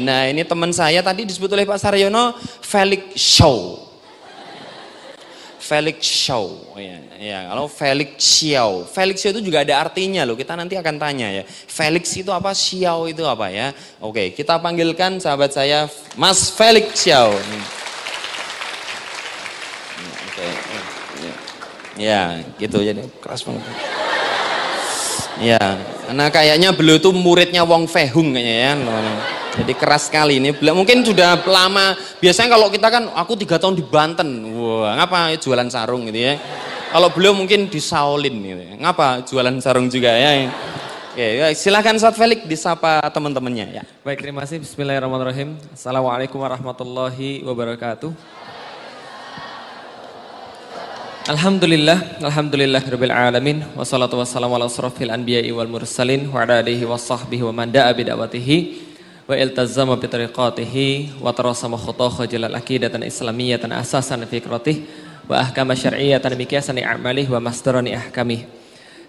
Nah ini teman saya tadi disebut oleh Pak Saryono Felix Show. Felix Show. Ya, ya, kalau Felix Xiao. Felix Xiao itu juga ada artinya loh. Kita nanti akan tanya ya. Felix itu apa? Xiao itu apa ya? Oke, kita panggilkan sahabat saya Mas Felix Xiao. Oke. Ya, gitu jadi keras banget. Ya, karena kayaknya beliau itu muridnya Wong Fehung kayaknya ya. Jadi keras sekali ini. Mungkin sudah lama. Biasanya kalau kita kan, aku tiga tahun di Banten. Wah, ngapa jualan sarung gitu ya. Kalau beliau mungkin di Shaolin gitu ya. Ngapa jualan sarung juga ya. Oke, silahkan Ustaz Felix disapa teman-temannya ya. Baik, terima kasih. Bismillahirrahmanirrahim. Assalamualaikum warahmatullahi wabarakatuh. Alhamdulillah, alhamdulillah rabbil alamin wassalatu wassalamu ala asrafil anbiya'i wal mursalin wa ala alihi wa sahbihi wa man da'a bid'awatihi wa iltazama bi tariqatihi wa tarasama khutah jalal aqidatan islamiyatan asasan fikratih wa ahkama syar'iyyatan miqyasan a'malih wa masdarani ahkamih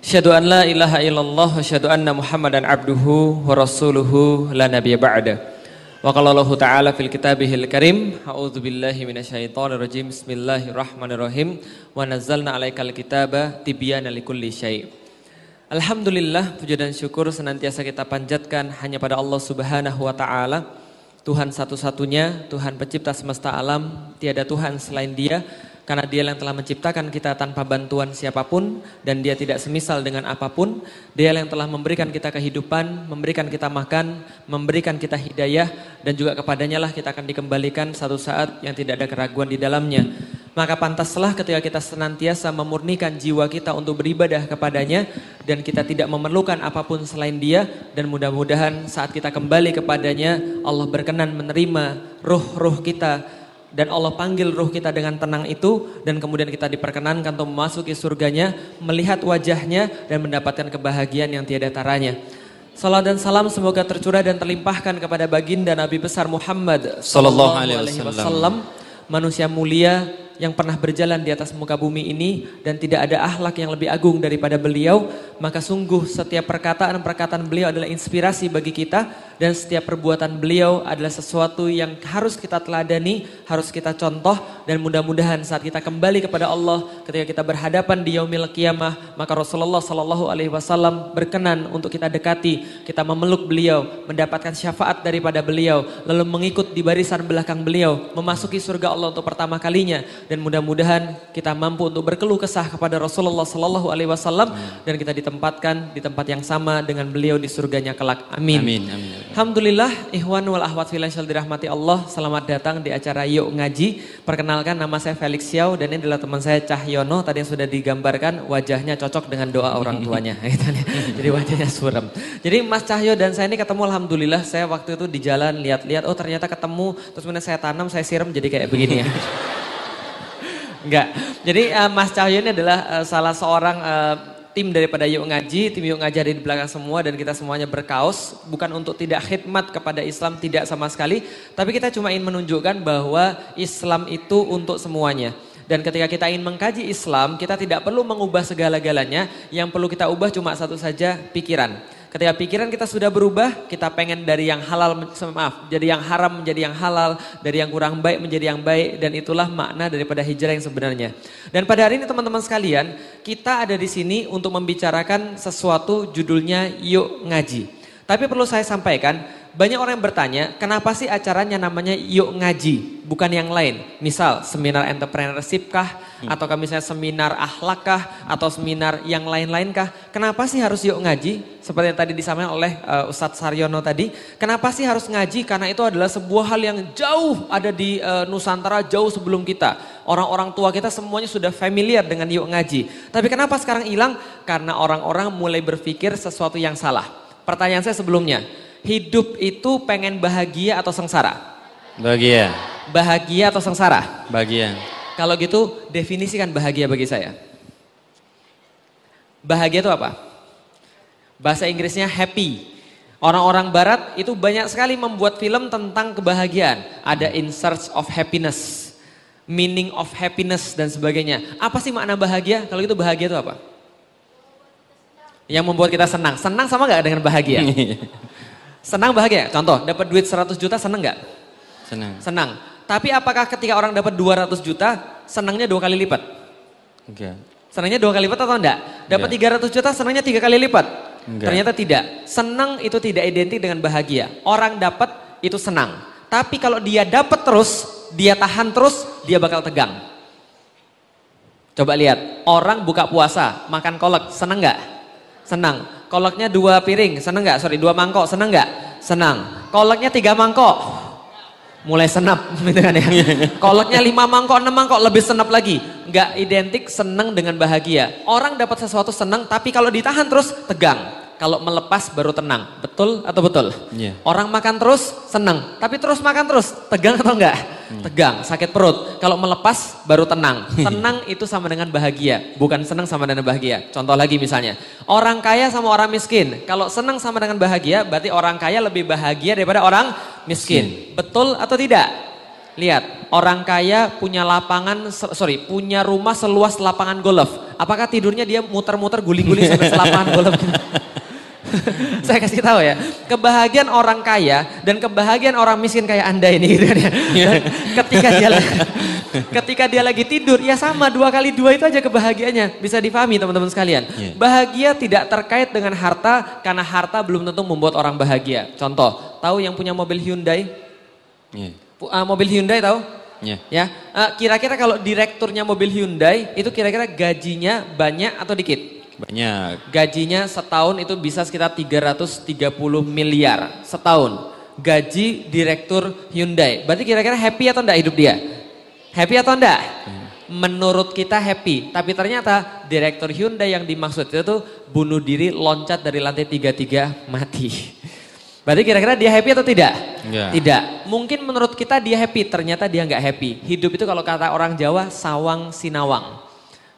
Syahadu an la ilaha illallah wa syahadu anna Muhammadan abduhu wa rasuluhu la nabiyya ba'da. Wa qala Allah ta'ala fil kitabihil karim, a'udzu billahi minasyaitonir rajim. Bismillahirrahmanirrahim. Wa nazzalna 'alaikal kitaba tibyana likulli syai'. Alhamdulillah puja dan syukur senantiasa kita panjatkan hanya pada Allah Subhanahu wa taala. Tuhan satu-satunya, Tuhan pencipta semesta alam, tiada Tuhan selain Dia karena dia yang telah menciptakan kita tanpa bantuan siapa pun dan dia tidak semisal dengan apa pun. Dia yang telah memberikan kita kehidupan, memberikan kita makan, memberikan kita hidayah dan juga kepadanya lah kita akan dikembalikan satu saat yang tidak ada keraguan di dalamnya. Maka pantaslah ketika kita senantiasa memurnikan jiwa kita untuk beribadah kepadanya dan kita tidak memerlukan apa pun selain dia dan mudah-mudahan saat kita kembali kepadanya Allah berkenan menerima ruh-ruh kita dan Allah panggil ruh kita dengan tenang itu dan kemudian kita diperkenankan untuk memasuki surganya, melihat wajahnya dan mendapatkan kebahagiaan yang tiada taranya. Salam dan salam semoga tercurah dan terlimpahkan kepada baginda Nabi besar Muhammad sallallahu alaihi wasallam, manusia mulia yang pernah berjalan di atas muka bumi ini dan tidak ada akhlak yang lebih agung daripada beliau, maka sungguh setiap perkataan-perkataan beliau adalah inspirasi bagi kita dan setiap perbuatan beliau adalah sesuatu yang harus kita teladani, harus kita contoh dan mudah-mudahan saat kita kembali kepada Allah ketika kita berhadapan di yaumil kiamah, maka Rasulullah Shallallahu alaihi wasallam berkenan untuk kita dekati, kita memeluk beliau, mendapatkan syafaat daripada beliau, lalu mengikut di barisan belakang beliau, memasuki surga Allah untuk pertama kalinya. Dan mudah-mudahan kita mampu untuk berkeluh kesah kepada Rasulullah Sallallahu Alaihi Wasallam dan kita ditempatkan di tempat yang sama dengan beliau di surganya kelak. Amin. Amin. Amin. Alhamdulillah, Ikhwan wal Ahwat Filasyal dirahmati Allah. Selamat datang di acara Yuk Ngaji. Perkenalkan nama saya Felix Xiao dan ini adalah teman saya Cahyono. Tadi yang sudah digambarkan wajahnya cocok dengan doa orang tuanya. Gitu Jadi wajahnya suram. Jadi Mas Cahyo dan saya ini ketemu Alhamdulillah. Saya waktu itu di jalan lihat-lihat, oh ternyata ketemu. Terus kemudian saya tanam, saya siram jadi kayak begini ya. Enggak. Jadi uh, Mas Cahyo ini adalah uh, salah seorang uh, tim daripada Yuk Ngaji, tim Yuk Ngaji ada di belakang semua dan kita semuanya berkaos. Bukan untuk tidak khidmat kepada Islam, tidak sama sekali. Tapi kita cuma ingin menunjukkan bahwa Islam itu untuk semuanya. Dan ketika kita ingin mengkaji Islam, kita tidak perlu mengubah segala-galanya. Yang perlu kita ubah cuma satu saja, pikiran. Ketika pikiran kita sudah berubah, kita pengen dari yang halal, maaf, jadi yang haram menjadi yang halal, dari yang kurang baik menjadi yang baik, dan itulah makna daripada hijrah yang sebenarnya. Dan pada hari ini teman-teman sekalian, kita ada di sini untuk membicarakan sesuatu judulnya Yuk Ngaji. Tapi perlu saya sampaikan, banyak orang yang bertanya, kenapa sih acaranya namanya Yuk Ngaji, bukan yang lain? Misal seminar entrepreneurship kah? Hmm. Atau misalnya seminar akhlak kah? Atau seminar yang lain-lain kah? Kenapa sih harus Yuk Ngaji? Seperti yang tadi disampaikan oleh uh, Ustadz Saryono tadi. Kenapa sih harus ngaji? Karena itu adalah sebuah hal yang jauh ada di uh, Nusantara, jauh sebelum kita. Orang-orang tua kita semuanya sudah familiar dengan Yuk Ngaji. Tapi kenapa sekarang hilang? Karena orang-orang mulai berpikir sesuatu yang salah. Pertanyaan saya sebelumnya, hidup itu pengen bahagia atau sengsara? Bahagia. Bahagia atau sengsara? Bahagia. Kalau gitu definisikan bahagia bagi saya. Bahagia itu apa? Bahasa Inggrisnya happy. Orang-orang barat itu banyak sekali membuat film tentang kebahagiaan. Ada in search of happiness, meaning of happiness dan sebagainya. Apa sih makna bahagia? Kalau itu bahagia itu apa? Yang membuat kita senang. Senang sama gak dengan bahagia? Senang bahagia? Contoh, dapat duit 100 juta senang nggak? Senang. Senang. Tapi apakah ketika orang dapat 200 juta, senangnya dua kali lipat? Enggak. Senangnya dua kali lipat atau enggak? Dapat Enggak. 300 juta, senangnya tiga kali lipat? Enggak. Ternyata tidak. Senang itu tidak identik dengan bahagia. Orang dapat itu senang. Tapi kalau dia dapat terus, dia tahan terus, dia bakal tegang. Coba lihat, orang buka puasa, makan kolak, senang nggak? Senang. Kolaknya dua piring, senang nggak? Sorry, dua mangkok, senang nggak? Senang. Kolaknya tiga mangkok, mulai senap gitu kan ya. Kolaknya lima mangkok, enam mangkok, lebih senap lagi. Nggak identik senang dengan bahagia. Orang dapat sesuatu senang, tapi kalau ditahan terus tegang. Kalau melepas baru tenang. Betul atau betul? Iya. Orang makan terus senang, tapi terus makan terus tegang atau enggak? Tegang, sakit perut. Kalau melepas baru tenang. Tenang itu sama dengan bahagia, bukan senang sama dengan bahagia. Contoh lagi misalnya, orang kaya sama orang miskin. Kalau senang sama dengan bahagia, berarti orang kaya lebih bahagia daripada orang miskin. Betul atau tidak? Lihat, orang kaya punya lapangan, sorry, punya rumah seluas lapangan golf. Apakah tidurnya dia muter-muter guling-guling sampai selapangan golf? Saya kasih tahu ya, kebahagiaan orang kaya dan kebahagiaan orang miskin kayak Anda ini gitu kan ya. Dan ketika dia ketika dia lagi tidur, ya sama dua kali dua itu aja kebahagiaannya. Bisa difahami teman-teman sekalian. Iya. Bahagia tidak terkait dengan harta karena harta belum tentu membuat orang bahagia. Contoh, tahu yang punya mobil Hyundai? Iya. Ah, mobil Hyundai tahu? Iya. Ya, eh, kira-kira kalau direkturnya mobil Hyundai itu kira-kira gajinya banyak atau dikit? Banyak. Gajinya setahun itu bisa sekitar 330 miliar setahun. Gaji direktur Hyundai. Berarti kira-kira happy atau enggak hidup dia? Happy atau enggak? Menurut kita happy. Tapi ternyata direktur Hyundai yang dimaksud itu tuh bunuh diri loncat dari lantai 33 mati. Berarti kira-kira dia happy atau tidak? Enggak. Tidak. Mungkin menurut kita dia happy, ternyata dia nggak happy. Hidup itu kalau kata orang Jawa sawang sinawang.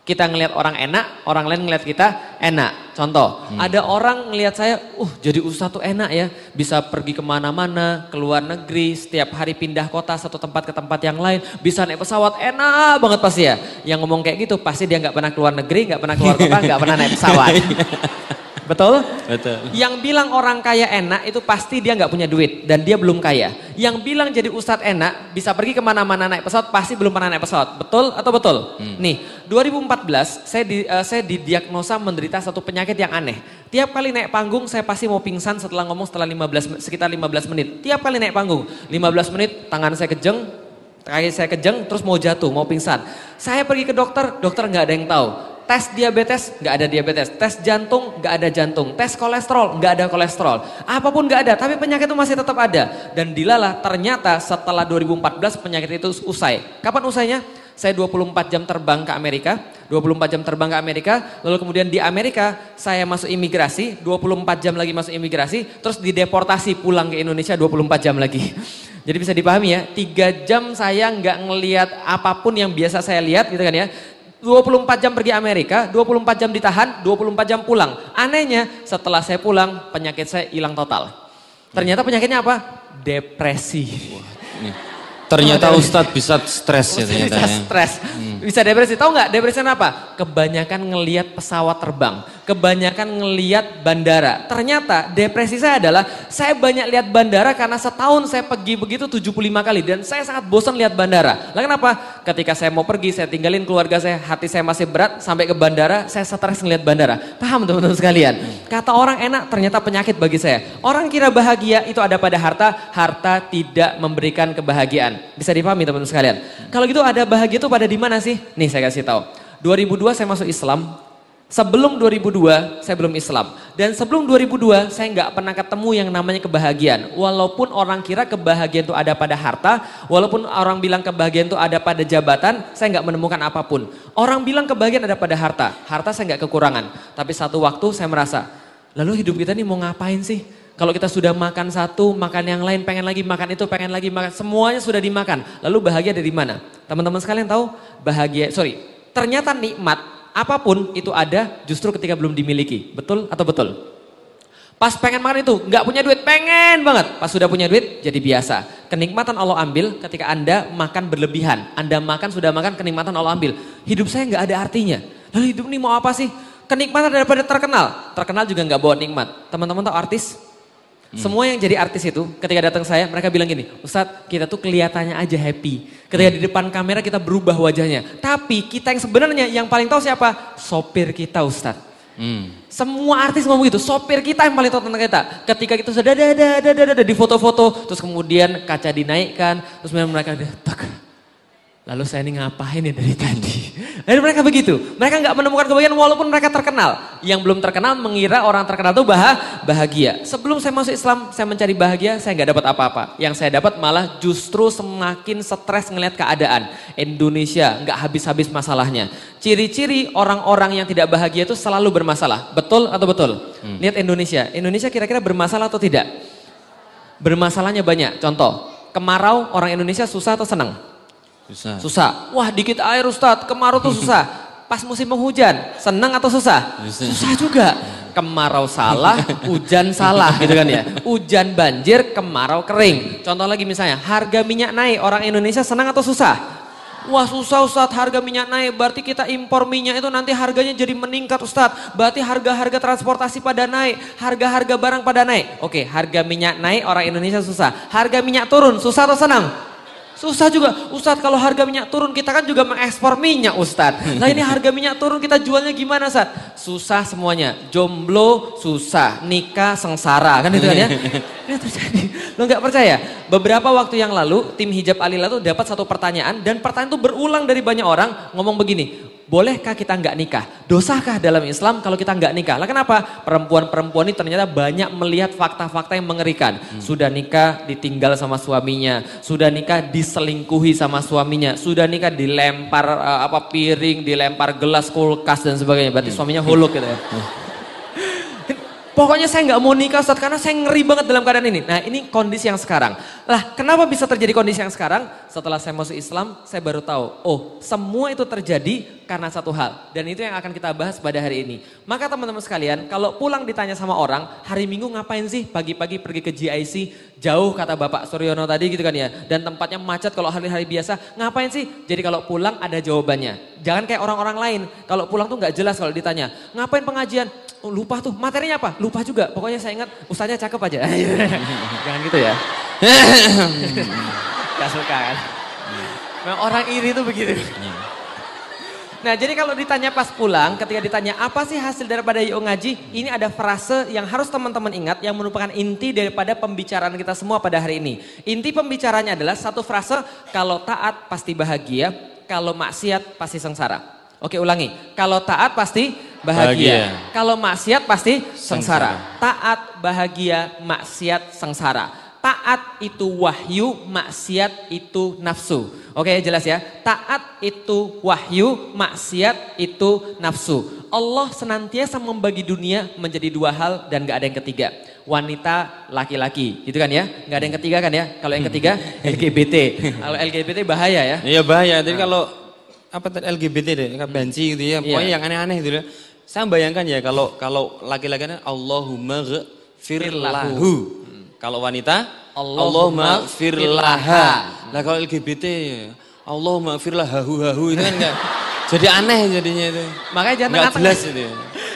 Kita ngelihat orang enak, orang lain ngelihat kita enak. Contoh, ada orang ngelihat saya, uh jadi ustadz tuh enak ya. Bisa pergi ke mana-mana, ke luar negeri, setiap hari pindah kota satu tempat ke tempat yang lain. Bisa naik pesawat, enak banget pasti ya. Yang ngomong kayak gitu pasti dia nggak pernah keluar negeri, nggak pernah keluar kota, nggak pernah naik pesawat. Betul? Betul. Yang bilang orang kaya enak itu pasti dia nggak punya duit dan dia belum kaya. Yang bilang jadi ustadz enak bisa pergi ke mana-mana naik pesawat pasti belum pernah naik pesawat. Betul atau betul? Nih 2014 saya di, eh, saya didiagnosa menderita satu penyakit yang aneh. Tiap kali naik panggung saya pasti mau pingsan setelah ngomong setelah 15 men- sekitar 15 menit. Tiap kali naik panggung 15 menit tangan saya kejeng, kaki saya kejeng terus mau jatuh, mau pingsan. Saya pergi ke dokter, dokter nggak ada yang tahu. Tes diabetes, nggak ada diabetes. Tes jantung, nggak ada jantung. Tes kolesterol, nggak ada kolesterol. Apa pun nggak ada, tapi penyakit itu masih tetap ada. Dan dilalah ternyata setelah 2014 penyakit itu usai. Kapan usainya? Saya 24 jam terbang ke Amerika, 24 jam terbang ke Amerika, lalu kemudian di Amerika saya masuk imigrasi, 24 jam lagi masuk imigrasi, terus dideportasi pulang ke Indonesia 24 jam lagi. Jadi bisa dipahami ya, 3 jam saya nggak ngelihat apa pun yang biasa saya lihat gitu kan ya. 24 jam pergi Amerika, 24 jam ditahan, 24 jam pulang. Anehnya setelah saya pulang penyakit saya hilang total. Ternyata penyakitnya apa? Depresi. Nih. Ternyata Ustadz bisa stres ya ternyata Bisa ya. stres. Bisa depresi. Tahu nggak depresi apa? Kebanyakan ngelihat pesawat terbang. Kebanyakan ngelihat bandara. Ternyata depresi saya adalah saya banyak lihat bandara karena setahun saya pergi begitu 75 kali. Dan saya sangat bosan lihat bandara. Lah kenapa? Ketika saya mau pergi, saya tinggalin keluarga saya, hati saya masih berat. Sampai ke bandara, saya stres ngelihat bandara. Paham teman-teman sekalian? Kata orang enak, ternyata penyakit bagi saya. Orang kira bahagia itu ada pada harta, harta tidak memberikan kebahagiaan. Bisa dipahami teman-teman sekalian? Kalau gitu ada bahagia itu pada di mana sih? Nih saya kasih tahu. 2002 saya masuk Islam. Sebelum 2002 saya belum Islam. Dan sebelum 2002 saya nggak pernah ketemu yang namanya kebahagiaan. Walaupun orang kira kebahagiaan itu ada pada harta. Walaupun orang bilang kebahagiaan itu ada pada jabatan. Saya nggak menemukan apa pun. Orang bilang kebahagiaan ada pada harta. Harta saya nggak kekurangan. Tapi satu waktu saya merasa. Lalu hidup kita ini mau ngapain sih? Kalau kita sudah makan satu, makan yang lain, pengen lagi makan itu, pengen lagi makan, semuanya sudah dimakan. Lalu bahagia dari mana? Teman-teman sekalian tahu bahagia, sorry, ternyata nikmat apa pun itu ada justru ketika belum dimiliki. Betul atau betul? Pas pengen makan itu, nggak punya duit, pengen banget. Pas sudah punya duit, jadi biasa. Kenikmatan Allah ambil ketika Anda makan berlebihan. Anda makan, sudah makan, kenikmatan Allah ambil. Hidup saya nggak ada artinya. Lalu hidup ini mau apa sih? Kenikmatan daripada terkenal. Terkenal juga nggak bawa nikmat. Teman-teman tahu artis? Semua yang jadi artis itu ketika datang saya mereka bilang gini, Ustadz kita tuh kelihatannya aja happy. Ketika di depan kamera kita berubah wajahnya. Tapi kita yang sebenarnya yang paling tahu siapa? Sopir kita Ustadz. Hmm. Semua artis ngomong gitu, sopir kita yang paling tahu tentang kita. Ketika kita sudah ada ada ada ada di foto-foto, terus kemudian kaca dinaikkan, terus mereka ada tak. Lalu saya ini ngapain ya dari tadi? Dan mereka begitu. Mereka nggak menemukan kebahagiaan walaupun mereka terkenal. Yang belum terkenal mengira orang terkenal itu bahagia. Sebelum saya masuk Islam, saya mencari bahagia, saya nggak dapat apa-apa. Yang saya dapat malah justru semakin stres ngelihat keadaan. Indonesia nggak habis-habis masalahnya. Ciri-ciri orang-orang yang tidak bahagia itu selalu bermasalah. Betul atau betul? Hmm. Lihat Indonesia. Indonesia kira-kira bermasalah atau tidak? Bermasalahnya banyak. Contoh, kemarau orang Indonesia susah atau senang? Susah. Susah. Wah dikit air Ustadz, kemarau tuh susah. Pas musim penghujan, senang atau susah? Susah, susah juga. Kemarau salah, hujan salah gitu kan ya. Hujan banjir, kemarau kering. Contoh lagi misalnya, harga minyak naik, orang Indonesia senang atau susah? Wah susah Ustadz harga minyak naik, berarti kita impor minyak itu nanti harganya jadi meningkat Ustadz. Berarti harga-harga transportasi pada naik, harga-harga barang pada naik. Oke harga minyak naik orang Indonesia susah. Harga minyak turun, susah atau senang? Susah juga. Ustadz kalau harga minyak turun kita kan juga mengekspor minyak Ustadz. Nah ini harga minyak turun kita jualnya gimana Ustadz? Susah semuanya. Jomblo susah, nikah sengsara kan itu kan ya. Ini terjadi. Lo nggak percaya? Beberapa waktu yang lalu tim hijab Alila tuh dapat satu pertanyaan dan pertanyaan itu berulang dari banyak orang ngomong begini bolehkah kita nggak nikah? Dosakah dalam Islam kalau kita nggak nikah? Lah kenapa? Perempuan-perempuan ini ternyata banyak melihat fakta-fakta yang mengerikan. Hmm. Sudah nikah ditinggal sama suaminya, sudah nikah diselingkuhi sama suaminya, sudah nikah dilempar uh, apa piring, dilempar gelas kulkas dan sebagainya. Berarti hmm. suaminya huluk gitu ya. Hmm. Pokoknya saya nggak mau nikah Ustaz karena saya ngeri banget dalam keadaan ini. Nah ini kondisi yang sekarang. Lah kenapa bisa terjadi kondisi yang sekarang? Setelah saya masuk Islam saya baru tahu. Oh semua itu terjadi karena satu hal. Dan itu yang akan kita bahas pada hari ini. Maka teman-teman sekalian kalau pulang ditanya sama orang hari minggu ngapain sih pagi-pagi pergi ke GIC. Jauh kata Bapak Suryono tadi gitu kan ya. Dan tempatnya macet kalau hari-hari biasa. Ngapain sih? Jadi kalau pulang ada jawabannya. Jangan kayak orang-orang lain. Kalau pulang tuh nggak jelas kalau ditanya. Ngapain pengajian? Oh, lupa tuh, materinya apa? Lupa juga. Pokoknya saya ingat ustaznya cakep aja. Jangan gitu ya. Gak suka kan. Memang orang iri tuh begitu. Nah jadi kalau ditanya pas pulang, ketika ditanya apa sih hasil daripada yuk ngaji, ini ada frase yang harus teman-teman ingat yang merupakan inti daripada pembicaraan kita semua pada hari ini. Inti pembicaranya adalah satu frase, kalau taat pasti bahagia, kalau maksiat pasti sengsara. Oke ulangi, kalau taat pasti bahagia. bahagia. Kalau maksiat pasti sengsara. sengsara. Taat, bahagia, maksiat, sengsara. Taat itu wahyu, maksiat itu nafsu. Oke jelas ya. Taat itu wahyu, maksiat itu nafsu. Allah senantiasa membagi dunia menjadi dua hal dan gak ada yang ketiga. Wanita, laki-laki, gitu kan ya? Gak ada yang ketiga kan ya? Kalau yang ketiga LGBT. Kalau LGBT bahaya ya? Iya bahaya. Jadi nah. kalau apa tadi LGBT deh, benci gitu ya. Pokoknya yeah. yang aneh-aneh gitu ya. Saya bayangkan ya kalau kalau laki-laki Allahumma ghfir lahu. Kalau wanita Allahumma ghfir laha. Nah kalau LGBT Allahumma ghfir lahu hahu itu kan enggak jadi aneh jadinya itu. Makanya jangan tengah-tengah. itu.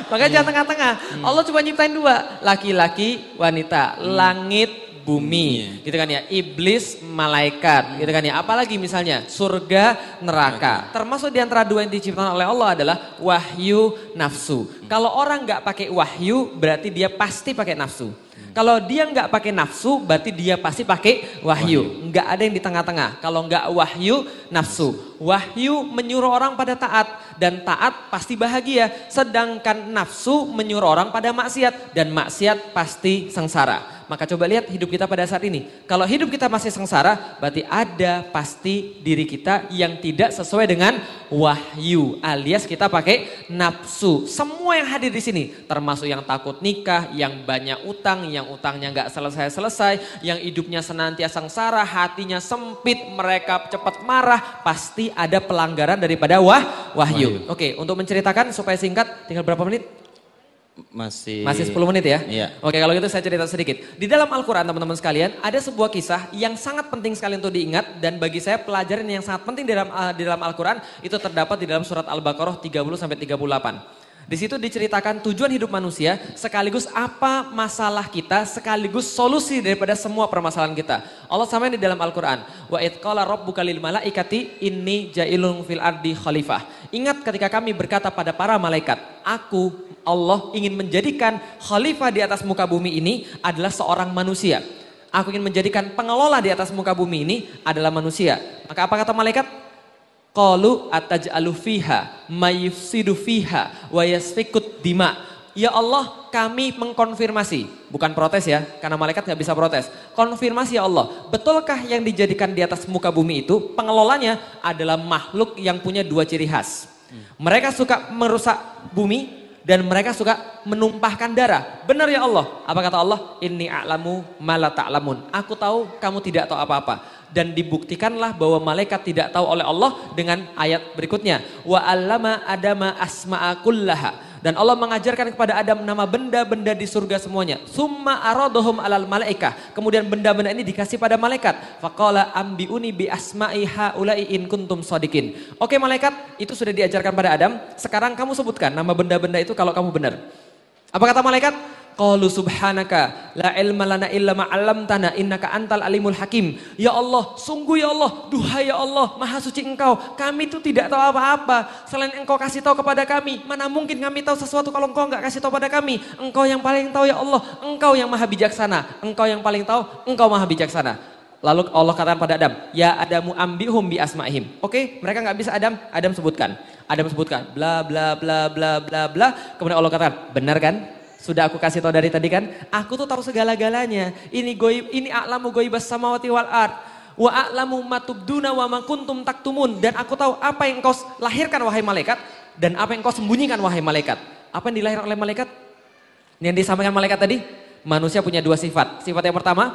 Makanya jangan tengah-tengah. Allah cuma nyiptain dua, laki-laki, wanita, hmm. langit, bumi, hmm. gitu kan ya. Iblis, malaikat, gitu kan ya. Apalagi misalnya surga, neraka. Termasuk di antara dua yang diciptakan oleh Allah adalah wahyu, nafsu. Hmm. Kalau orang nggak pakai wahyu, berarti dia pasti pakai nafsu. Kalau dia nggak pakai nafsu, berarti dia pasti pakai wahyu. Nggak ada yang di tengah-tengah. Kalau nggak wahyu, nafsu. Wahyu menyuruh orang pada taat dan taat pasti bahagia. Sedangkan nafsu menyuruh orang pada maksiat dan maksiat pasti sengsara. Maka coba lihat hidup kita pada saat ini. Kalau hidup kita masih sengsara, berarti ada pasti diri kita yang tidak sesuai dengan wahyu. Alias kita pakai nafsu. Semua yang hadir di sini, termasuk yang takut nikah, yang banyak utang, yang utangnya nggak selesai-selesai, yang hidupnya senantiasa sengsara, hatinya sempit, mereka cepat marah, pasti ada pelanggaran daripada wah, wahyu. Wahyu. Oke, untuk menceritakan supaya singkat, tinggal berapa menit? Masih Masih 10 menit ya? Iya. Oke, kalau gitu saya cerita sedikit. Di dalam Al-Qur'an teman-teman sekalian, ada sebuah kisah yang sangat penting sekali untuk diingat dan bagi saya pelajaran yang sangat penting di dalam uh, di dalam Al-Qur'an itu terdapat di dalam surat Al-Baqarah 30 sampai 38. Di situ diceritakan tujuan hidup manusia sekaligus apa masalah kita sekaligus solusi daripada semua permasalahan kita. Allah sama di dalam Al-Qur'an, wa id qala rabbuka lil malaikati inni ja'ilun fil ardi khalifah. Ingat ketika kami berkata pada para malaikat, aku Allah ingin menjadikan khalifah di atas muka bumi ini adalah seorang manusia. Aku ingin menjadikan pengelola di atas muka bumi ini adalah manusia. Maka apa kata malaikat? Qalu ataj'alu fiha mayufsidu fiha wa yasfikut dima. Ya Allah kami mengkonfirmasi. Bukan protes ya, karena malaikat nggak bisa protes. Konfirmasi ya Allah, betulkah yang dijadikan di atas muka bumi itu pengelolanya adalah makhluk yang punya dua ciri khas. Mereka suka merusak bumi dan mereka suka menumpahkan darah. Benar ya Allah? Apa kata Allah? Inni a'lamu ma ta'lamun. Aku tahu kamu tidak tahu apa-apa dan dibuktikanlah bahwa malaikat tidak tahu oleh Allah dengan ayat berikutnya wa allama adama asma'a kullaha dan Allah mengajarkan kepada Adam nama benda-benda di surga semuanya. Summa aradohum alal malaikah. Kemudian benda-benda ini dikasih pada malaikat. Faqala ambiuni bi asma'i haula'i in kuntum sadikin. Oke malaikat, itu sudah diajarkan pada Adam. Sekarang kamu sebutkan nama benda-benda itu kalau kamu benar. Apa kata malaikat? Qalu subhanaka la ilma lana illa ma 'allamtana innaka antal alimul hakim. Ya Allah, sungguh ya Allah, duhai ya Allah, maha suci Engkau. Kami itu tidak tahu apa-apa selain Engkau kasih tahu kepada kami. Mana mungkin kami tahu sesuatu kalau Engkau enggak kasih tahu pada kami? Engkau yang paling tahu ya Allah. Engkau yang maha bijaksana. Engkau yang paling tahu, Engkau maha bijaksana. Lalu Allah katakan pada Adam, ya Adamu ambihum bi asma'ihim. Oke, mereka nggak bisa Adam, Adam sebutkan. Adam sebutkan, bla bla bla bla bla bla. Kemudian Allah katakan, benar kan? Sudah aku kasih tahu dari tadi kan, aku tuh tahu segala-galanya. Ini goib, ini a'lamu goibas samawati wal ard. Wa a'lamu matubduna wa ma kuntum taktumun. Dan aku tahu apa yang kau lahirkan wahai malaikat dan apa yang kau sembunyikan wahai malaikat. Apa yang dilahirkan oleh malaikat? Yang disampaikan malaikat tadi, manusia punya dua sifat. Sifat yang pertama,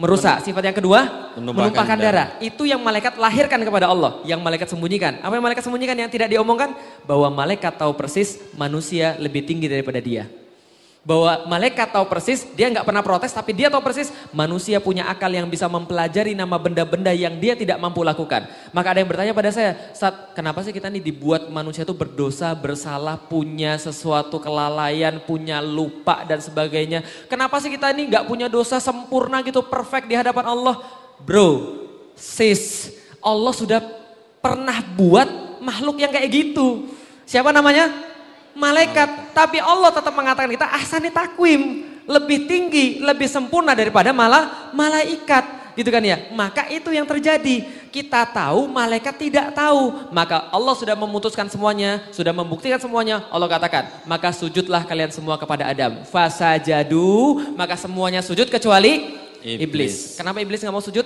merusak. Sifat yang kedua, menumpahkan, menumpahkan darah. darah. Itu yang malaikat lahirkan kepada Allah, yang malaikat sembunyikan. Apa yang malaikat sembunyikan yang tidak diomongkan? Bahwa malaikat tahu persis manusia lebih tinggi daripada dia bahwa malaikat tahu persis, dia nggak pernah protes, tapi dia tahu persis manusia punya akal yang bisa mempelajari nama benda-benda yang dia tidak mampu lakukan. Maka ada yang bertanya pada saya, saat kenapa sih kita nih dibuat manusia itu berdosa, bersalah, punya sesuatu kelalaian, punya lupa dan sebagainya. Kenapa sih kita ini nggak punya dosa sempurna gitu, perfect di hadapan Allah? Bro, sis, Allah sudah pernah buat makhluk yang kayak gitu. Siapa namanya? Malaikat. Tapi Allah tetap mengatakan kita ahsani takwim. Lebih tinggi, lebih sempurna daripada malah malaikat. Gitu kan ya. Maka itu yang terjadi. Kita tahu, malaikat tidak tahu. Maka Allah sudah memutuskan semuanya, sudah membuktikan semuanya. Allah katakan, maka sujudlah kalian semua kepada Adam. Fasajadu, maka semuanya sujud kecuali iblis. iblis. Kenapa iblis nggak mau sujud?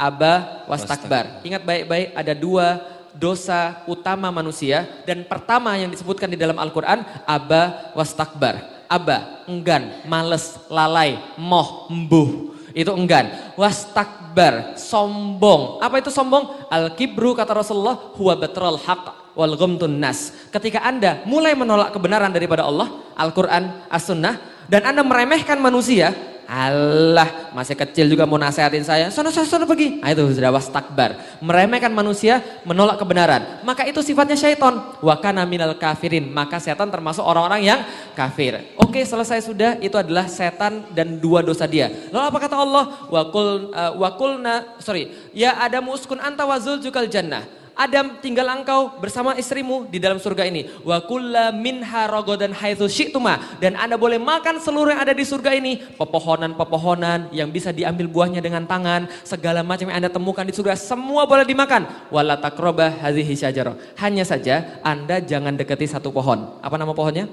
Aba wastakbar. Ingat baik-baik ada dua dosa utama manusia dan pertama yang disebutkan di dalam Al-Quran aba wastakbar. Aba enggan males lalai moh embuh itu enggan. Wastakbar sombong. Apa itu sombong? Al kibru kata Rasulullah huwa batrul haq wal ghamtun nas. Ketika anda mulai menolak kebenaran daripada Allah Al-Quran As-Sunnah dan anda meremehkan manusia Allah masih kecil juga mau nasehatin saya. Sono sono sono pergi. Nah, itu sudah takbar. Meremehkan manusia, menolak kebenaran. Maka itu sifatnya syaitan. Wakana minal kafirin. Maka setan termasuk orang-orang yang kafir. Oke, selesai sudah. Itu adalah setan dan dua dosa dia. Lalu apa kata Allah? Wakul uh, wakulna sorry. Ya ada muskun anta wazul jukal jannah. Adam tinggal engkau bersama istrimu di dalam surga ini. Wa kulla minha ragodan haitsu syi'tuma dan Anda boleh makan seluruh yang ada di surga ini, pepohonan-pepohonan yang bisa diambil buahnya dengan tangan, segala macam yang Anda temukan di surga semua boleh dimakan. Wala hadhihi syajarah. Hanya saja Anda jangan dekati satu pohon. Apa nama pohonnya?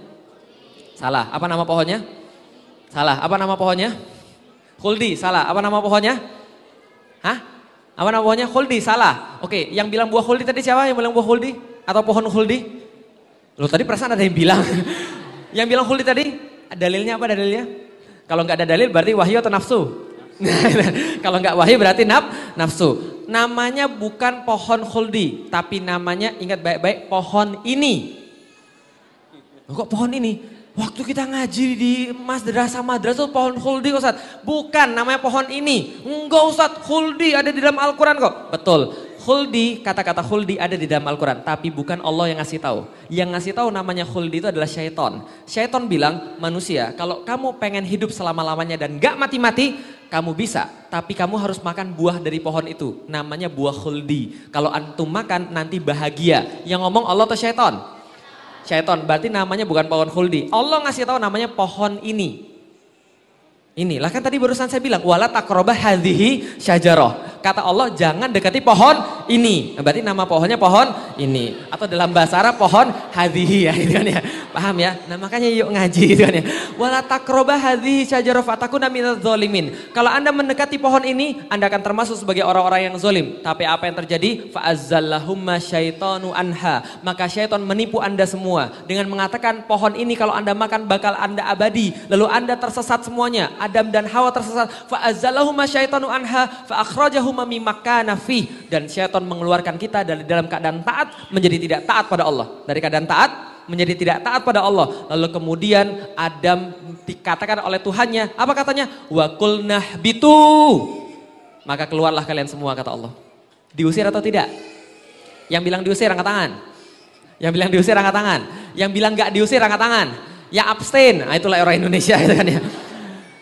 Salah. Apa nama pohonnya? Salah. Apa nama pohonnya? Khuldi. Salah. Apa nama pohonnya? Hah? Apa namanya? Khuldi, salah. Oke, yang bilang buah khuldi tadi siapa? Yang bilang buah khuldi? Atau pohon khuldi? Lo tadi perasaan ada yang bilang. yang bilang khuldi tadi, dalilnya apa dalilnya? Kalau nggak ada dalil berarti wahyu atau nafsu? Kalau nggak wahyu berarti naf, nafsu. Namanya bukan pohon khuldi, tapi namanya ingat baik-baik pohon ini. Kok pohon ini? Waktu kita ngaji di madrasah madrasah itu pohon khuldi Ustaz. Bukan namanya pohon ini. Enggak Ustaz, khuldi ada di dalam Al-Quran kok. Betul. khuldi, kata-kata khuldi ada di dalam Al-Quran. Tapi bukan Allah yang ngasih tahu. Yang ngasih tahu namanya khuldi itu adalah syaiton. Syaiton bilang, manusia kalau kamu pengen hidup selama-lamanya dan gak mati-mati, kamu bisa. Tapi kamu harus makan buah dari pohon itu. Namanya buah khuldi. Kalau antum makan nanti bahagia. Yang ngomong Allah atau syaiton? Syaiton, berarti namanya bukan pohon khuldi. Allah ngasih tahu namanya pohon ini. Inilah kan tadi barusan saya bilang wala takroba hadhihi syajarah. Kata Allah jangan dekati pohon ini. Berarti nama pohonnya pohon ini atau dalam bahasa Arab pohon hadhihi ya gitu kan ya. Paham ya? Nah makanya yuk ngaji gitu kan ya. Wala takroba hadhihi syajarah fatakuna minadz zalimin. Kalau Anda mendekati pohon ini, Anda akan termasuk sebagai orang-orang yang zalim. Tapi apa yang terjadi? Fa'azzallahumma syaitanu anha. Maka syaitan menipu Anda semua dengan mengatakan pohon ini kalau Anda makan bakal Anda abadi. Lalu Anda tersesat semuanya Adam dan Hawa tersesat. Fa'azzalahuma syaitanu anha fa'akhrajahuma mimakana fi. Dan syaitan mengeluarkan kita dari dalam keadaan taat menjadi tidak taat pada Allah. Dari keadaan taat menjadi tidak taat pada Allah. Lalu kemudian Adam dikatakan oleh Tuhannya, apa katanya? Wa kulnah bitu. Maka keluarlah kalian semua kata Allah. Diusir atau tidak? Yang bilang diusir angkat tangan. Yang bilang diusir angkat tangan. Yang bilang gak diusir angkat tangan. Yang abstain, nah itulah orang Indonesia itu kan ya.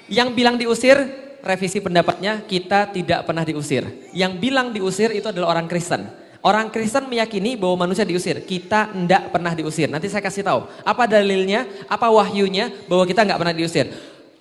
Yang bilang diusir, revisi pendapatnya kita tidak pernah diusir. Yang bilang diusir itu adalah orang Kristen. Orang Kristen meyakini bahwa manusia diusir. Kita tidak pernah diusir. Nanti saya kasih tahu. Apa dalilnya, apa wahyunya bahwa kita nggak pernah diusir.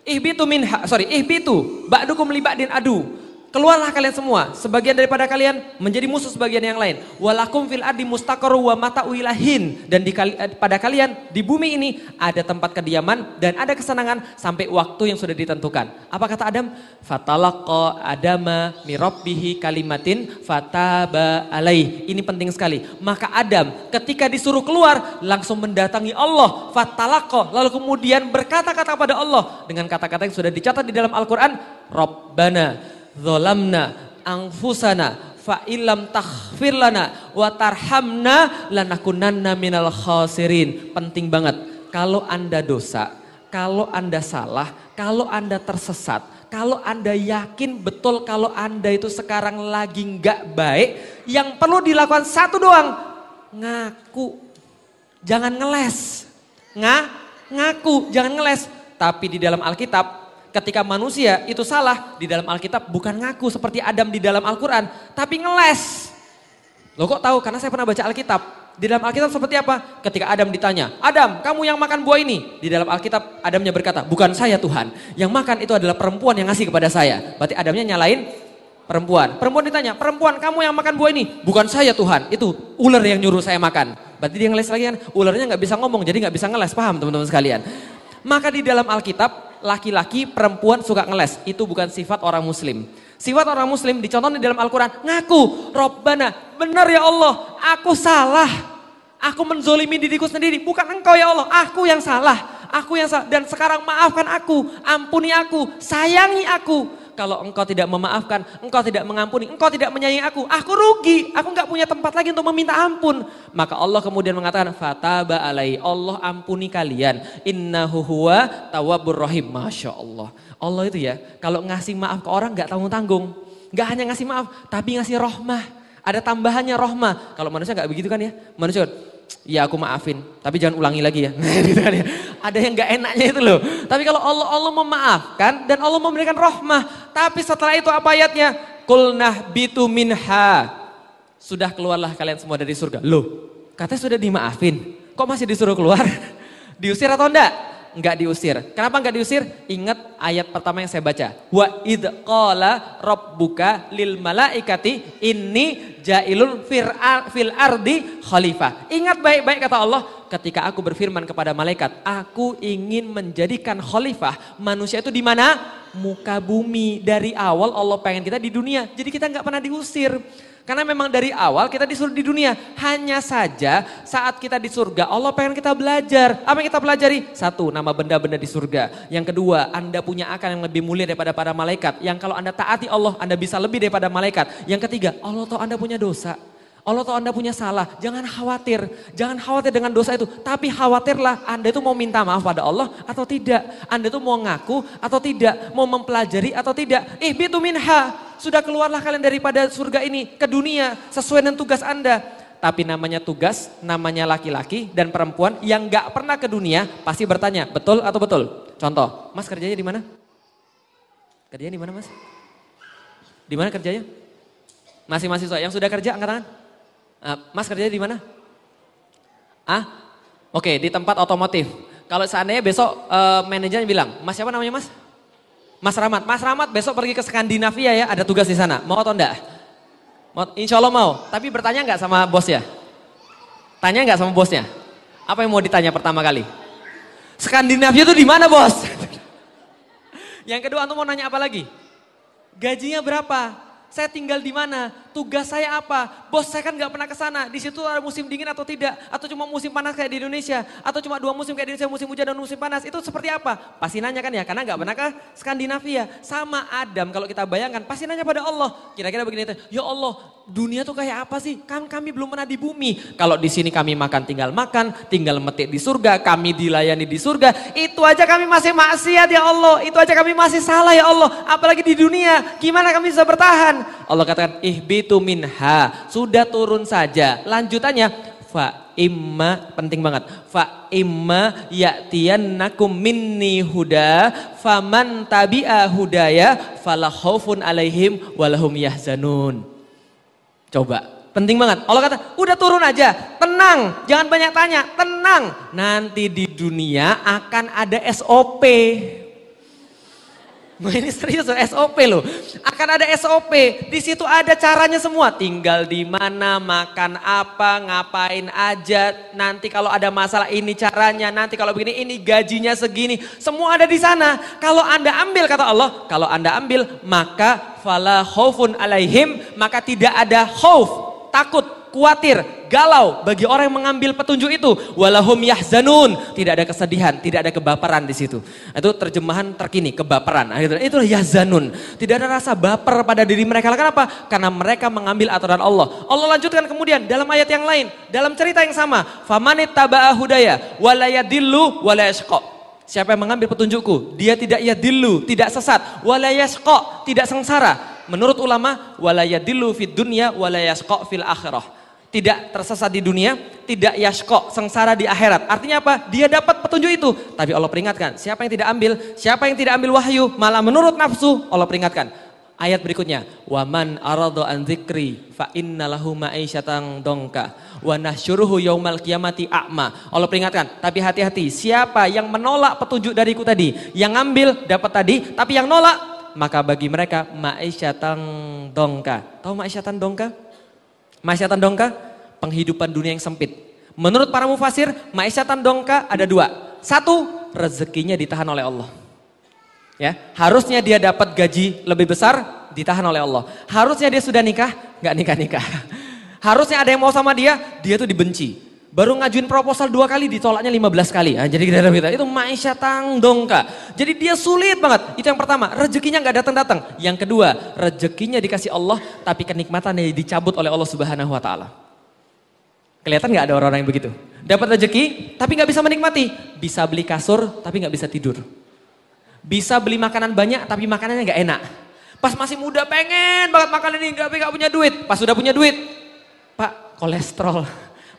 Ihbitu minha, sorry, ihbitu, ba'dukum liba'din adu. Keluarlah kalian semua, sebagian daripada kalian menjadi musuh sebagian yang lain. Walakum fil ardi mustaqarru wa mata'u ilahin. Dan di, eh, pada kalian di bumi ini ada tempat kediaman dan ada kesenangan sampai waktu yang sudah ditentukan. Apa kata Adam? Fatalaqa adama mirabbihi kalimatin fataba alaih. Ini penting sekali. Maka Adam ketika disuruh keluar langsung mendatangi Allah. Fatalaqa lalu kemudian berkata-kata pada Allah dengan kata-kata yang sudah dicatat di dalam Al-Quran. Rabbana Zolamna angfusana fa ilam taghfir lana wa tarhamna lanakunanna minal khasirin. Penting banget. Kalau Anda dosa, kalau Anda salah, kalau Anda tersesat, kalau Anda yakin betul kalau Anda itu sekarang lagi nggak baik, yang perlu dilakukan satu doang, ngaku. Jangan ngeles. Nga, ngaku, jangan ngeles. Tapi di dalam Alkitab ketika manusia itu salah di dalam Alkitab bukan ngaku seperti Adam di dalam Al-Quran, tapi ngeles. Lo kok tahu? Karena saya pernah baca Alkitab. Di dalam Alkitab seperti apa? Ketika Adam ditanya, Adam kamu yang makan buah ini. Di dalam Alkitab Adamnya berkata, bukan saya Tuhan. Yang makan itu adalah perempuan yang ngasih kepada saya. Berarti Adamnya nyalain perempuan. Perempuan ditanya, perempuan kamu yang makan buah ini. Bukan saya Tuhan, itu ular yang nyuruh saya makan. Berarti dia ngeles lagi kan, ularnya nggak bisa ngomong, jadi nggak bisa ngeles, paham teman-teman sekalian. Maka di dalam Alkitab laki-laki, perempuan suka ngeles. Itu bukan sifat orang muslim. Sifat orang muslim dicontohkan di dalam Al-Quran. Ngaku, Robbana, benar ya Allah, aku salah. Aku menzolimi diriku sendiri, bukan engkau ya Allah, aku yang salah. Aku yang salah, dan sekarang maafkan aku, ampuni aku, sayangi aku kalau engkau tidak memaafkan, engkau tidak mengampuni, engkau tidak menyayangi aku, aku rugi, aku nggak punya tempat lagi untuk meminta ampun. Maka Allah kemudian mengatakan, fataba alai, Allah ampuni kalian, innahu huwa tawabur rahim, Masya Allah. Allah itu ya, kalau ngasih maaf ke orang nggak tanggung-tanggung. Nggak hanya ngasih maaf, tapi ngasih rohmah. Ada tambahannya rohmah. Kalau manusia nggak begitu kan ya, manusia ya aku maafin, tapi jangan ulangi lagi ya. gitu kan ya. Ada yang gak enaknya itu loh. Tapi kalau Allah Allah memaafkan dan Allah memberikan rahmah. Tapi setelah itu apa ayatnya? Kulnah bitu minha. Sudah keluarlah kalian semua dari surga. Loh, katanya sudah dimaafin. Kok masih disuruh keluar? Diusir atau enggak? Enggak diusir. Kenapa enggak diusir? Ingat ayat pertama yang saya baca. Wa id qala rabbuka lil malaikati inni jailul fil ardi khalifah. Ingat baik-baik kata Allah, ketika aku berfirman kepada malaikat, aku ingin menjadikan khalifah manusia itu di mana? Muka bumi. Dari awal Allah pengen kita di dunia. Jadi kita enggak pernah diusir. Karena memang dari awal kita disuruh di dunia. Hanya saja saat kita di surga Allah pengen kita belajar. Apa yang kita pelajari? Satu, nama benda-benda di surga. Yang kedua, Anda punya akal yang lebih mulia daripada para malaikat. Yang kalau Anda taati Allah, Anda bisa lebih daripada malaikat. Yang ketiga, Allah tahu Anda punya dosa. Allah tahu Anda punya salah, jangan khawatir. Jangan khawatir dengan dosa itu. Tapi khawatirlah Anda itu mau minta maaf pada Allah atau tidak. Anda itu mau ngaku atau tidak. Mau mempelajari atau tidak. Eh bitu minha. Sudah keluarlah kalian daripada surga ini ke dunia sesuai dengan tugas Anda. Tapi namanya tugas, namanya laki-laki dan perempuan yang gak pernah ke dunia pasti bertanya, betul atau betul? Contoh, mas kerjanya di mana? Kerjanya di mana mas? Di mana kerjanya? Masih mahasiswa yang sudah kerja angkat tangan. Uh, mas kerjanya di mana? Ah, oke di tempat otomotif. Kalau seandainya besok uh, manajernya bilang, Mas siapa namanya Mas? Mas Rahmat. Mas Rahmat besok pergi ke Skandinavia ya, ada tugas di sana. Mau atau enggak? Mau, insya Allah mau. Tapi bertanya nggak sama bosnya? Tanya nggak sama bosnya? Apa yang mau ditanya pertama kali? Skandinavia itu di mana bos? yang kedua antum mau nanya apa lagi? Gajinya berapa? Saya tinggal di mana? Tugas saya apa? Bos saya kan nggak pernah ke sana. Di situ ada musim dingin atau tidak? Atau cuma musim panas kayak di Indonesia? Atau cuma dua musim kayak di Indonesia, musim hujan dan musim panas? Itu seperti apa? Pasti nanya kan ya, karena nggak pernah ke Skandinavia. Sama Adam kalau kita bayangkan, pasti nanya pada Allah. Kira-kira begini, ya Allah, dunia tuh kayak apa sih? Kan kami belum pernah di bumi. Kalau di sini kami makan tinggal makan, tinggal metik di surga, kami dilayani di surga. Itu aja kami masih maksiat ya Allah. Itu aja kami masih salah ya Allah. Apalagi di dunia, gimana kami bisa bertahan? Allah katakan, ihbitu min minha. Sudah turun saja. Lanjutannya fa imma penting banget. Fa imma ya'tiyannakum minni huda faman tabi'a hudaya fala khaufun alaihim walahum yahzanun. Coba, penting banget. Allah kata, udah turun aja, tenang, jangan banyak tanya, tenang. Nanti di dunia akan ada SOP. Ini serius SOP loh. Akan ada SOP. Di situ ada caranya semua. Tinggal di mana, makan apa, ngapain aja. Nanti kalau ada masalah ini caranya. Nanti kalau begini ini gajinya segini. Semua ada di sana. Kalau Anda ambil kata Allah, kalau Anda ambil maka fala khaufun alaihim, maka tidak ada khauf, takut khawatir, galau bagi orang yang mengambil petunjuk itu. Walahum yahzanun, tidak ada kesedihan, tidak ada kebaperan di situ. Itu terjemahan terkini, kebaperan. Itu yahzanun. Tidak ada rasa baper pada diri mereka. Kenapa? Karena mereka mengambil aturan Allah. Allah lanjutkan kemudian dalam ayat yang lain, dalam cerita yang sama, famanit taba'a hudaya walayadillu walayashqa. Siapa yang mengambil petunjukku, dia tidak yadillu, tidak sesat, walayashqa, tidak sengsara. Menurut ulama, walayadillu fid dunya walayashqa fil akhirah tidak tersesat di dunia, tidak yashko, sengsara di akhirat. Artinya apa? Dia dapat petunjuk itu. Tapi Allah peringatkan, siapa yang tidak ambil, siapa yang tidak ambil wahyu, malah menurut nafsu, Allah peringatkan. Ayat berikutnya, waman arado an dzikri fa innalahu ma'isyatan dongka wa nahsyuruhu yaumal kiamati a'ma. Allah peringatkan, tapi hati-hati, siapa yang menolak petunjuk dariku tadi, yang ngambil dapat tadi, tapi yang nolak maka bagi mereka ma'isyatan dongka. Tahu ma'isyatan dongka? Ma'isyatan dongka, penghidupan dunia yang sempit. Menurut para mufasir, ma'isyatan dongka ada dua. Satu, rezekinya ditahan oleh Allah. Ya, harusnya dia dapat gaji lebih besar, ditahan oleh Allah. Harusnya dia sudah nikah, nggak nikah-nikah. Harusnya ada yang mau sama dia, dia tuh dibenci. Baru ngajuin proposal dua kali, ditolaknya 15 kali. Nah, jadi kita kita itu ma'isyatan dongka. Jadi dia sulit banget. Itu yang pertama, rezekinya nggak datang-datang. Yang kedua, rezekinya dikasih Allah, tapi kenikmatannya dicabut oleh Allah Subhanahu Wa Taala. Kelihatan nggak ada orang-orang yang begitu? Dapat rezeki, tapi nggak bisa menikmati. Bisa beli kasur, tapi nggak bisa tidur. Bisa beli makanan banyak, tapi makanannya nggak enak. Pas masih muda pengen banget makan ini, tapi nggak punya duit. Pas sudah punya duit, Pak kolesterol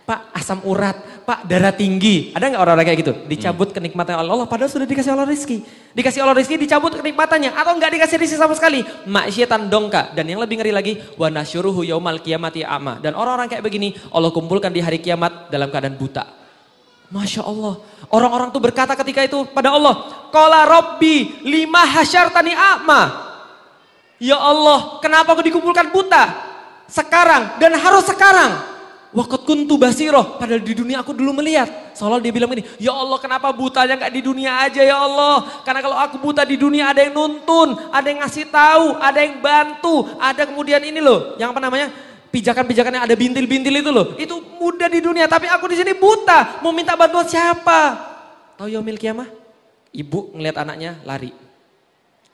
Pak asam urat, Pak darah tinggi. Ada nggak orang-orang kayak gitu? Dicabut hmm. kenikmatan Allah, padahal sudah dikasih Allah rizki. Dikasih Allah rizki, dicabut kenikmatannya. Atau nggak dikasih rizki sama sekali. Maksiatan dongka. Dan yang lebih ngeri lagi, wa nasyuruhu yaumal kiamati ama. Dan orang-orang kayak begini, Allah kumpulkan di hari kiamat dalam keadaan buta. Masya Allah. Orang-orang tuh berkata ketika itu pada Allah, Kola Robbi lima hasyartani ama. Ya Allah, kenapa aku dikumpulkan buta? Sekarang dan harus sekarang. Waktu kuntu basiroh, padahal di dunia aku dulu melihat. Seolah dia bilang ini, ya Allah kenapa butanya nggak di dunia aja ya Allah. Karena kalau aku buta di dunia ada yang nuntun, ada yang ngasih tahu, ada yang bantu, ada kemudian ini loh, yang apa namanya, pijakan-pijakan yang ada bintil-bintil itu loh. Itu mudah di dunia, tapi aku di sini buta, mau minta bantuan siapa? Tahu yaumil kiamah? Ibu ngeliat anaknya lari.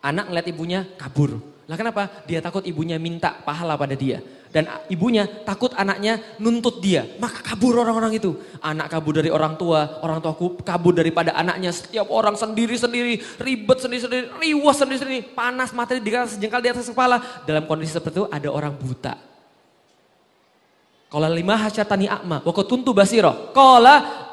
Anak ngeliat ibunya kabur. Lah kenapa? Dia takut ibunya minta pahala pada dia. Dan ibunya takut anaknya nuntut dia. Maka kabur orang-orang itu. Anak kabur dari orang tua, orang tua kabur daripada anaknya. Setiap orang sendiri-sendiri, ribet sendiri-sendiri, riwas sendiri-sendiri. Panas materi di atas di atas kepala. Dalam kondisi seperti itu ada orang buta. Kalau lima hasyatani akma, wakotuntu basiro. Kala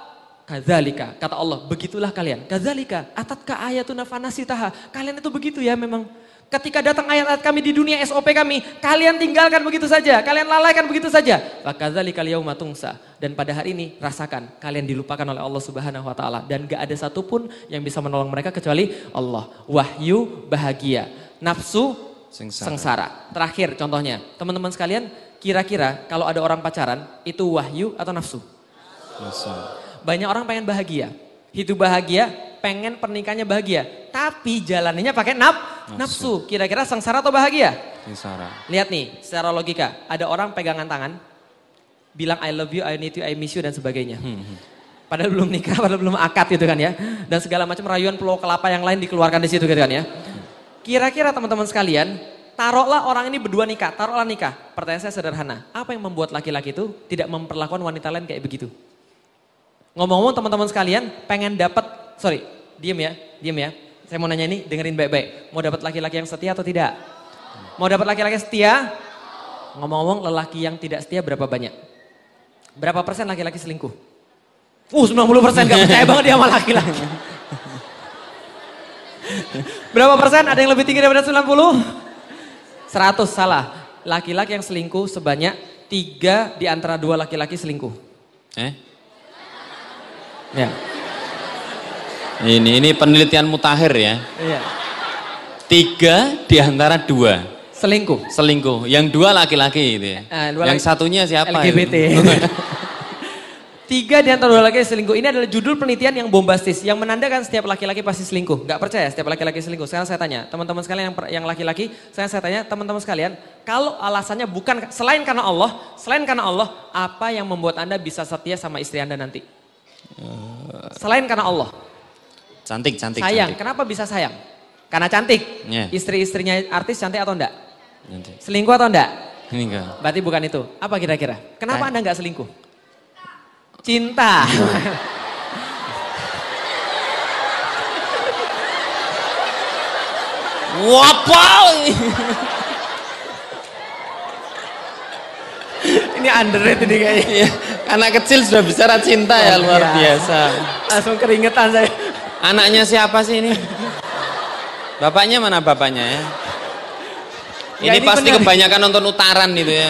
Kadzalika, kata Allah, begitulah kalian. Kadzalika, atatka ayatuna fanasitaha. Kalian itu begitu ya memang. Ketika datang ayat-ayat kami di dunia SOP kami, kalian tinggalkan begitu saja, kalian lalaikan begitu saja. Fakadzalika liyauma tungsa. Dan pada hari ini rasakan kalian dilupakan oleh Allah Subhanahu wa taala dan gak ada satupun yang bisa menolong mereka kecuali Allah. Wahyu bahagia, nafsu sengsara. sengsara. Terakhir contohnya, teman-teman sekalian, kira-kira kalau ada orang pacaran itu wahyu atau nafsu? Nafsu. Banyak orang pengen bahagia, hidup bahagia, pengen pernikahannya bahagia. Tapi jalannya pakai naf, nafsu. Kira-kira sengsara atau bahagia? Sengsara. Lihat nih, secara logika. Ada orang pegangan tangan, bilang I love you, I need you, I miss you dan sebagainya. Hmm. hmm. Padahal belum nikah, padahal belum akad gitu kan ya. Dan segala macam rayuan pulau kelapa yang lain dikeluarkan di situ gitu kan ya. Kira-kira teman-teman sekalian, taruhlah orang ini berdua nikah, taruhlah nikah. Pertanyaan saya sederhana, apa yang membuat laki-laki itu tidak memperlakukan wanita lain kayak begitu? Ngomong-ngomong teman-teman sekalian pengen dapat, sorry, diem ya, diem ya. Saya mau nanya ini, dengerin baik-baik. Mau dapat laki-laki yang setia atau tidak? Mau dapat laki-laki setia? Ngomong-ngomong lelaki yang tidak setia berapa banyak? Berapa persen laki-laki selingkuh? Uh 90 persen, gak percaya banget dia sama laki-laki. Berapa persen? Ada yang lebih tinggi daripada 90? 100, salah. Laki-laki yang selingkuh sebanyak tiga di antara dua laki-laki selingkuh. Eh? Ya. Ini ini penelitian mutakhir ya. Iya. Tiga di antara dua. Selingkuh. Selingkuh. Yang dua laki-laki itu ya. Uh, dua Yang laki satunya siapa? LGBT. Tiga di antara dua laki selingkuh. Ini adalah judul penelitian yang bombastis. Yang menandakan setiap laki-laki pasti selingkuh. Gak percaya setiap laki-laki selingkuh. Sekarang saya tanya, teman-teman sekalian yang laki-laki, saya saya tanya, teman-teman sekalian, kalau alasannya bukan selain karena Allah, selain karena Allah, apa yang membuat Anda bisa setia sama istri Anda nanti? Selain karena Allah. Cantik, cantik. Sayang, cantik. kenapa bisa sayang? Karena cantik. Yeah. Istri-istrinya artis cantik atau enggak? Cantik. Selingkuh atau enggak? Enggak. Berarti bukan itu. Apa kira-kira? Kenapa Anda enggak selingkuh? Cinta. Wapau. Ini underrated nih kayaknya. Anak kecil sudah bicara cinta ya, oh, ya luar iya. biasa. Langsung keringetan saya. Anaknya siapa sih ini? Bapaknya mana bapaknya ya? ya ini, ini pasti bener. kebanyakan nonton utaran itu ya.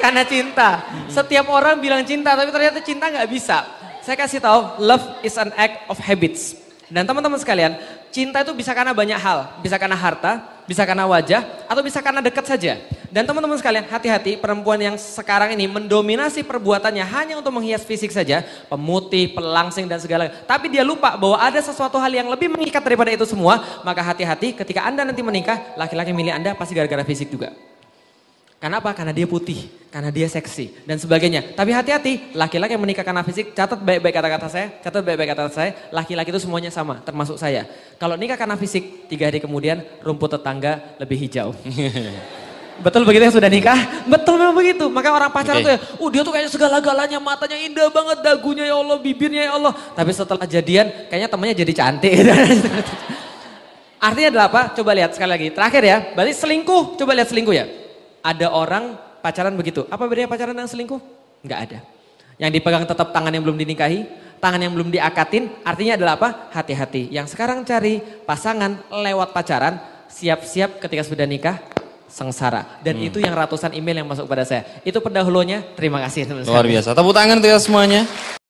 Karena cinta. Setiap orang bilang cinta, tapi ternyata cinta nggak bisa. Saya kasih tahu, love is an act of habits. Dan teman-teman sekalian, cinta itu bisa karena banyak hal. Bisa karena harta, bisa karena wajah, atau bisa karena dekat saja. Dan teman-teman sekalian, hati-hati perempuan yang sekarang ini mendominasi perbuatannya hanya untuk menghias fisik saja. Pemutih, pelangsing, dan segala. Tapi dia lupa bahwa ada sesuatu hal yang lebih mengikat daripada itu semua. Maka hati-hati ketika Anda nanti menikah, laki-laki milik Anda pasti gara-gara fisik juga. Karena apa? Karena dia putih, karena dia seksi dan sebagainya. Tapi hati-hati, laki-laki yang menikah karena fisik, catat baik-baik kata-kata saya, catat baik-baik kata-kata saya, laki-laki itu semuanya sama, termasuk saya. Kalau nikah karena fisik, tiga hari kemudian rumput tetangga lebih hijau. Betul begitu yang sudah nikah? Betul memang begitu. Maka orang pacaran okay. tuh ya, oh dia tuh kayaknya segala-galanya, matanya indah banget, dagunya ya Allah, bibirnya ya Allah. Tapi setelah jadian, kayaknya temannya jadi cantik. Artinya adalah apa? Coba lihat sekali lagi. Terakhir ya, berarti selingkuh. Coba lihat selingkuh ya ada orang pacaran begitu. Apa bedanya pacaran dengan selingkuh? Enggak ada. Yang dipegang tetap tangan yang belum dinikahi, tangan yang belum diakatin, artinya adalah apa? Hati-hati. Yang sekarang cari pasangan lewat pacaran, siap-siap ketika sudah nikah, sengsara. Dan hmm. itu yang ratusan email yang masuk pada saya. Itu pendahulunya, terima kasih. Luar biasa. Tepuk tangan untuk semuanya.